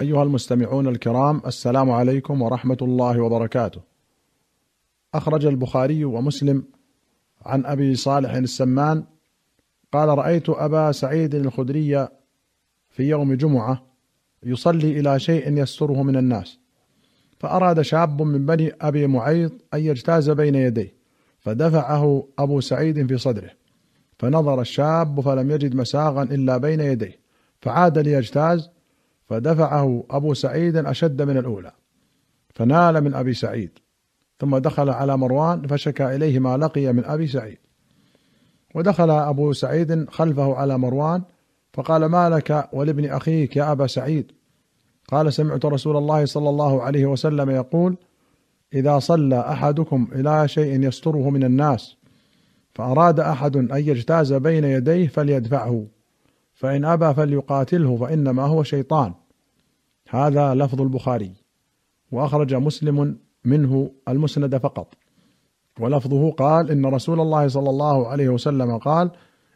أيها المستمعون الكرام السلام عليكم ورحمة الله وبركاته. أخرج البخاري ومسلم عن أبي صالح السمان قال رأيت أبا سعيد الخدري في يوم جمعة يصلي إلى شيء يستره من الناس، فأراد شاب من بني أبي معيط أن يجتاز بين يديه، فدفعه أبو سعيد في صدره، فنظر الشاب فلم يجد مساغا إلا بين يديه، فعاد ليجتاز فدفعه أبو سعيد أشد من الأولى فنال من أبي سعيد ثم دخل على مروان فشكى إليه ما لقي من أبي سعيد. ودخل أبو سعيد خلفه على مروان فقال ما لك ولابن أخيك يا أبا سعيد؟ قال سمعت رسول الله صلى الله عليه وسلم يقول إذا صلى أحدكم إلى شيء يستره من الناس فأراد أحد أن يجتاز بين يديه فليدفعه. فإن أبى فليقاتله فإنما هو شيطان. هذا لفظ البخاري. وأخرج مسلم منه المسند فقط. ولفظه قال إن رسول الله صلى الله عليه وسلم قال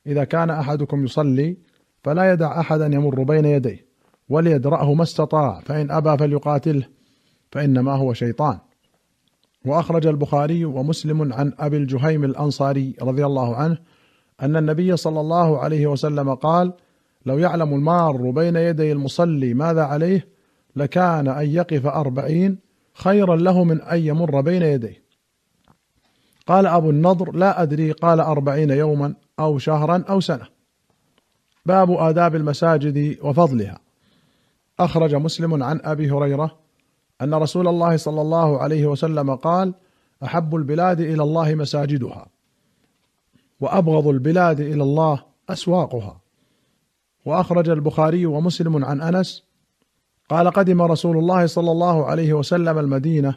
إذا كان أحدكم يصلي فلا يدع أحدا يمر بين يديه وليدرأه ما استطاع فإن أبى فليقاتله فإنما هو شيطان. وأخرج البخاري ومسلم عن أبي الجهيم الأنصاري رضي الله عنه أن النبي صلى الله عليه وسلم قال لو يعلم المار بين يدي المصلي ماذا عليه لكان أن يقف أربعين خيرا له من أن يمر بين يديه. قال أبو النضر لا أدري قال أربعين يوما أو شهرا أو سنة. باب آداب المساجد وفضلها. أخرج مسلم عن أبي هريرة أن رسول الله صلى الله عليه وسلم قال أحب البلاد إلى الله مساجدها وأبغض البلاد إلى الله أسواقها. وأخرج البخاري ومسلم عن أنس قال قدم رسول الله صلى الله عليه وسلم المدينة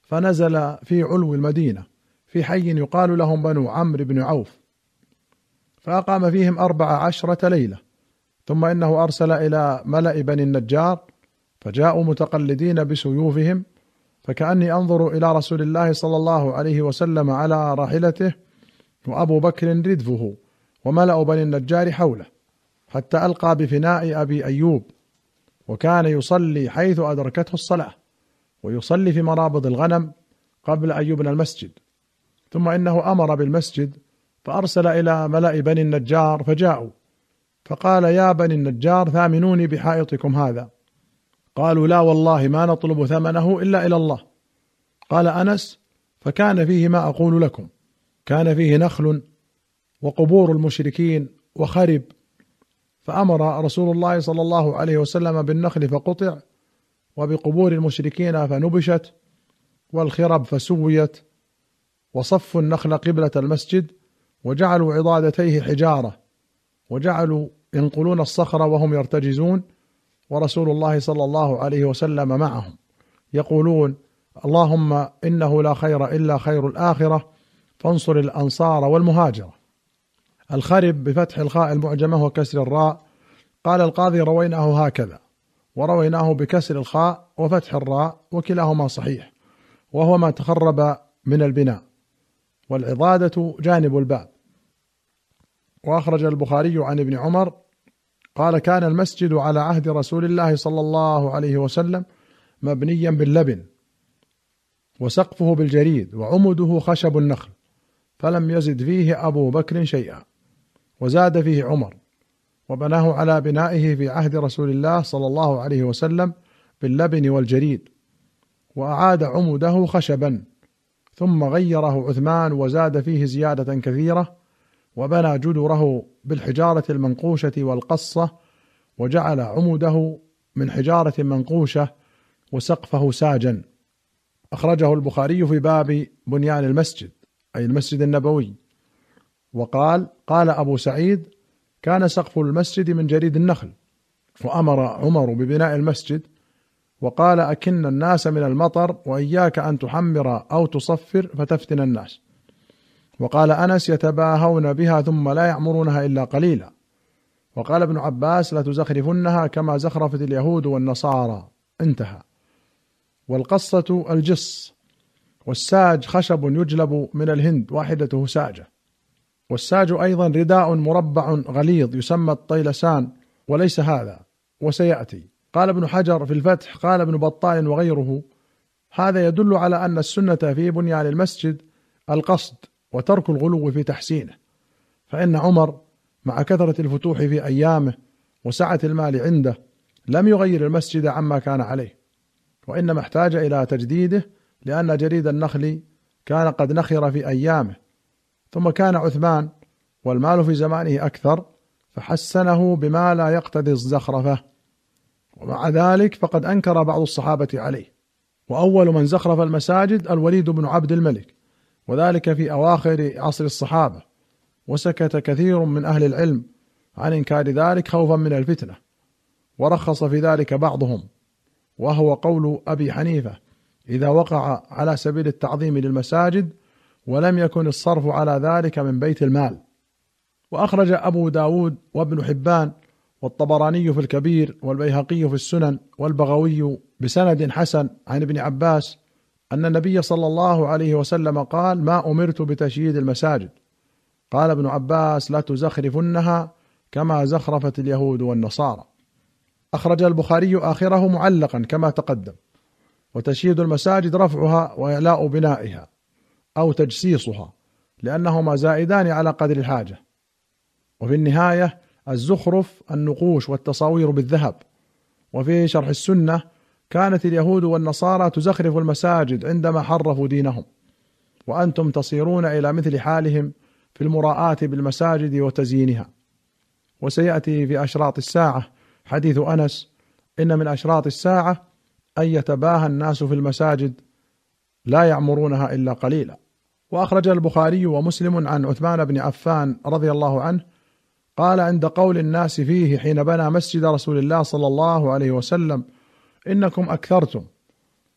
فنزل في علو المدينة في حي يقال لهم بنو عمرو بن عوف فأقام فيهم أربع عشرة ليلة ثم إنه أرسل إلى ملأ بني النجار فجاءوا متقلدين بسيوفهم فكأني أنظر إلى رسول الله صلى الله عليه وسلم على راحلته وأبو بكر ردفه وملأ بني النجار حوله. حتى ألقى بفناء أبي أيوب وكان يصلي حيث أدركته الصلاة ويصلي في مرابض الغنم قبل أن يبنى المسجد. ثم إنه أمر بالمسجد فأرسل إلى ملأ بني النجار فجاءوا. فقال يا بني النجار ثامنوني بحائطكم هذا. قالوا لا والله ما نطلب ثمنه إلا إلى الله. قال أنس فكان فيه ما أقول لكم كان فيه نخل وقبور المشركين وخرب فأمر رسول الله صلى الله عليه وسلم بالنخل فقطع وبقبور المشركين فنبشت والخرب فسويت وصفوا النخل قبلة المسجد وجعلوا عضادتيه حجارة وجعلوا ينقلون الصخر وهم يرتجزون ورسول الله صلى الله عليه وسلم معهم يقولون اللهم إنه لا خير إلا خير الآخرة فانصر الأنصار والمهاجرة. الخرب بفتح الخاء المعجمة وكسر الراء. قال القاضي رويناه هكذا ورويناه بكسر الخاء وفتح الراء وكلاهما صحيح وهو ما تخرب من البناء. والعضادة جانب الباب. وأخرج البخاري عن ابن عمر قال كان المسجد على عهد رسول الله صلى الله عليه وسلم مبنيا باللبن وسقفه بالجريد وعمده خشب النخل فلم يزد فيه أبو بكر شيئا. وزاد فيه عمر وبناه على بنائه في عهد رسول الله صلى الله عليه وسلم باللبن والجريد وأعاد عمده خشبا ثم غيره عثمان وزاد فيه زيادة كثيرة وبنى جدره بالحجارة المنقوشة والقصة وجعل عمده من حجارة منقوشة وسقفه ساجا. أخرجه البخاري في باب بنيان المسجد أي المسجد النبوي. وقال قال أبو سعيد كان سقف المسجد من جريد النخل وأمر عمر ببناء المسجد وقال أكن الناس من المطر وإياك أن تحمر أو تصفر فتفتن الناس. وقال أنس يتباهون بها ثم لا يعمرونها إلا قليلا. وقال ابن عباس لتزخرفنها كما زخرفت اليهود والنصارى. انتهى. والقصة الجص والساج خشب يجلب من الهند واحدته ساجه والساج أيضا رداء مربع غليظ يسمى الطيلسان وليس هذا وسيأتي. قال ابن حجر في الفتح قال ابن بطال وغيره هذا يدل على أن السنة في بنيان المسجد القصد وترك الغلو في تحسينه. فإن عمر مع كثرة الفتوح في أيامه وسعة المال عنده لم يغير المسجد عما كان عليه وإنما احتاج إلى تجديده لأن جريد النخل كان قد نخر في أيامه. ثم كان عثمان والمال في زمانه أكثر فحسنه بما لا يقتضي الزخرفة. ومع ذلك فقد أنكر بعض الصحابة عليه. وأول من زخرف المساجد الوليد بن عبد الملك وذلك في أواخر عصر الصحابة. وسكت كثير من أهل العلم عن إنكار ذلك خوفا من الفتنة. ورخص في ذلك بعضهم. وهو قول أبي حنيفة إذا وقع على سبيل التعظيم للمساجد ولم يكن الصرف على ذلك من بيت المال. وأخرج أبو داود وابن حبان والطبراني في الكبير والبيهقي في السنن والبغوي بسند حسن عن ابن عباس أن النبي صلى الله عليه وسلم قال ما أمرت بتشييد المساجد قال ابن عباس لا تزخرفنها كما زخرفت اليهود والنصارى أخرج البخاري آخره معلقا كما تقدم. وتشييد المساجد رفعها وإعلاء بنائها. أو تجسيصها لأنهما زائدان على قدر الحاجة. وفي النهاية الزخرف النقوش والتصاوير بالذهب. وفي شرح السنة كانت اليهود والنصارى تزخرف المساجد عندما حرفوا دينهم. وأنتم تصيرون إلى مثل حالهم في المراءة بالمساجد وتزيينها. وسيأتي في أشراط الساعة حديث أنس إن من أشراط الساعة أن يتباهى الناس في المساجد لا يعمرونها إلا قليلا. وأخرج البخاري ومسلم عن عثمان بن عفان رضي الله عنه قال عند قول الناس فيه حين بنى مسجد رسول الله صلى الله عليه وسلم إنكم أكثرتم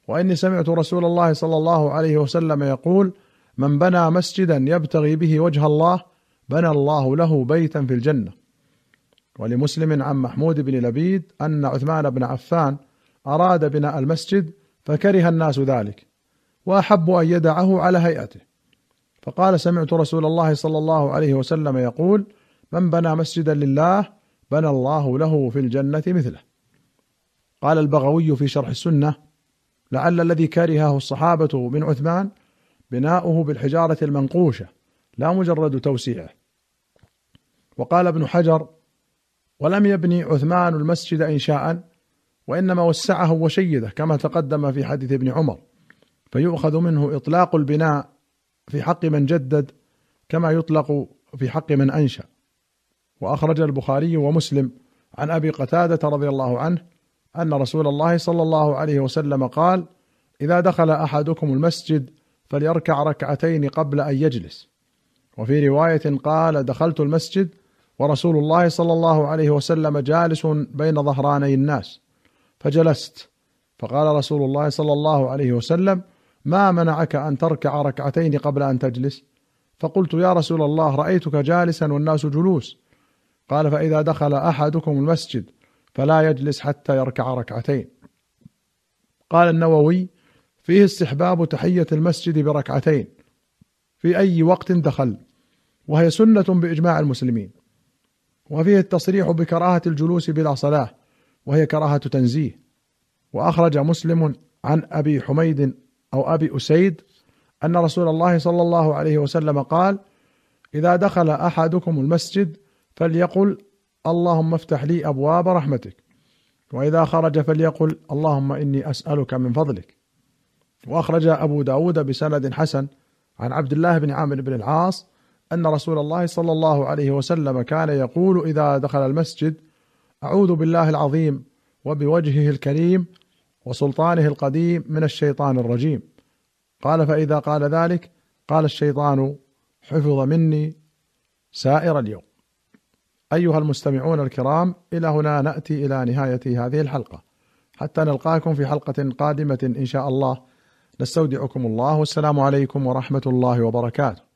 وإني سمعت رسول الله صلى الله عليه وسلم يقول من بنى مسجدا يبتغي به وجه الله بنى الله له بيتا في الجنة. ولمسلم عن محمود بن لبيد أن عثمان بن عفان أراد بناء المسجد فكره الناس ذلك واحبوا أن يدعه على هيئته. فقال سمعت رسول الله صلى الله عليه وسلم يقول من بنى مسجدا لله بنى الله له في الجنة مثله. قال البغوي في شرح السنة لعل الذي كرهه الصحابة من عثمان بناؤه بالحجارة المنقوشة لا مجرد توسيعه. وقال ابن حجر ولم يبني عثمان المسجد إنشاء وإنما وسعه وشيده كما تقدم في حديث ابن عمر فيؤخذ منه إطلاق البناء في حق من جدد كما يطلق في حق من أنشأ. وأخرج البخاري ومسلم عن أبي قتادة رضي الله عنه أن رسول الله صلى الله عليه وسلم قال إذا دخل أحدكم المسجد فليركع ركعتين قبل أن يجلس. وفي رواية قال دخلت المسجد ورسول الله صلى الله عليه وسلم جالس بين ظهراني الناس فجلست. فقال رسول الله صلى الله عليه وسلم ما منعك أن تركع ركعتين قبل أن تجلس؟ فقلت يا رسول الله رأيتك جالسا والناس جلوس. قال فإذا دخل أحدكم المسجد فلا يجلس حتى يركع ركعتين. قال النووي فيه استحباب تحية المسجد بركعتين. في أي وقت دخل؟ وهي سنة بإجماع المسلمين. وفيه التصريح بكراهة الجلوس بلا صلاة وهي كراهة تنزيه. وأخرج مسلم عن أبي حميد أو أبي أسيد أن رسول الله صلى الله عليه وسلم قال إذا دخل أحدكم المسجد فليقل اللهم افتح لي أبواب رحمتك وإذا خرج فليقل اللهم إني أسألك من فضلك. وأخرج أبو داود بسند حسن عن عبد الله بن عامر بن العاص أن رسول الله صلى الله عليه وسلم كان يقول إذا دخل المسجد أعوذ بالله العظيم وبوجهه الكريم وسلطانه القديم من الشيطان الرجيم. قال فإذا قال ذلك قال الشيطان حفظ مني سائر اليوم. أيها المستمعون الكرام إلى هنا نأتي إلى نهاية هذه الحلقة. حتى نلقاكم في حلقة قادمة إن شاء الله. نستودعكم الله. والسلام عليكم ورحمة الله وبركاته.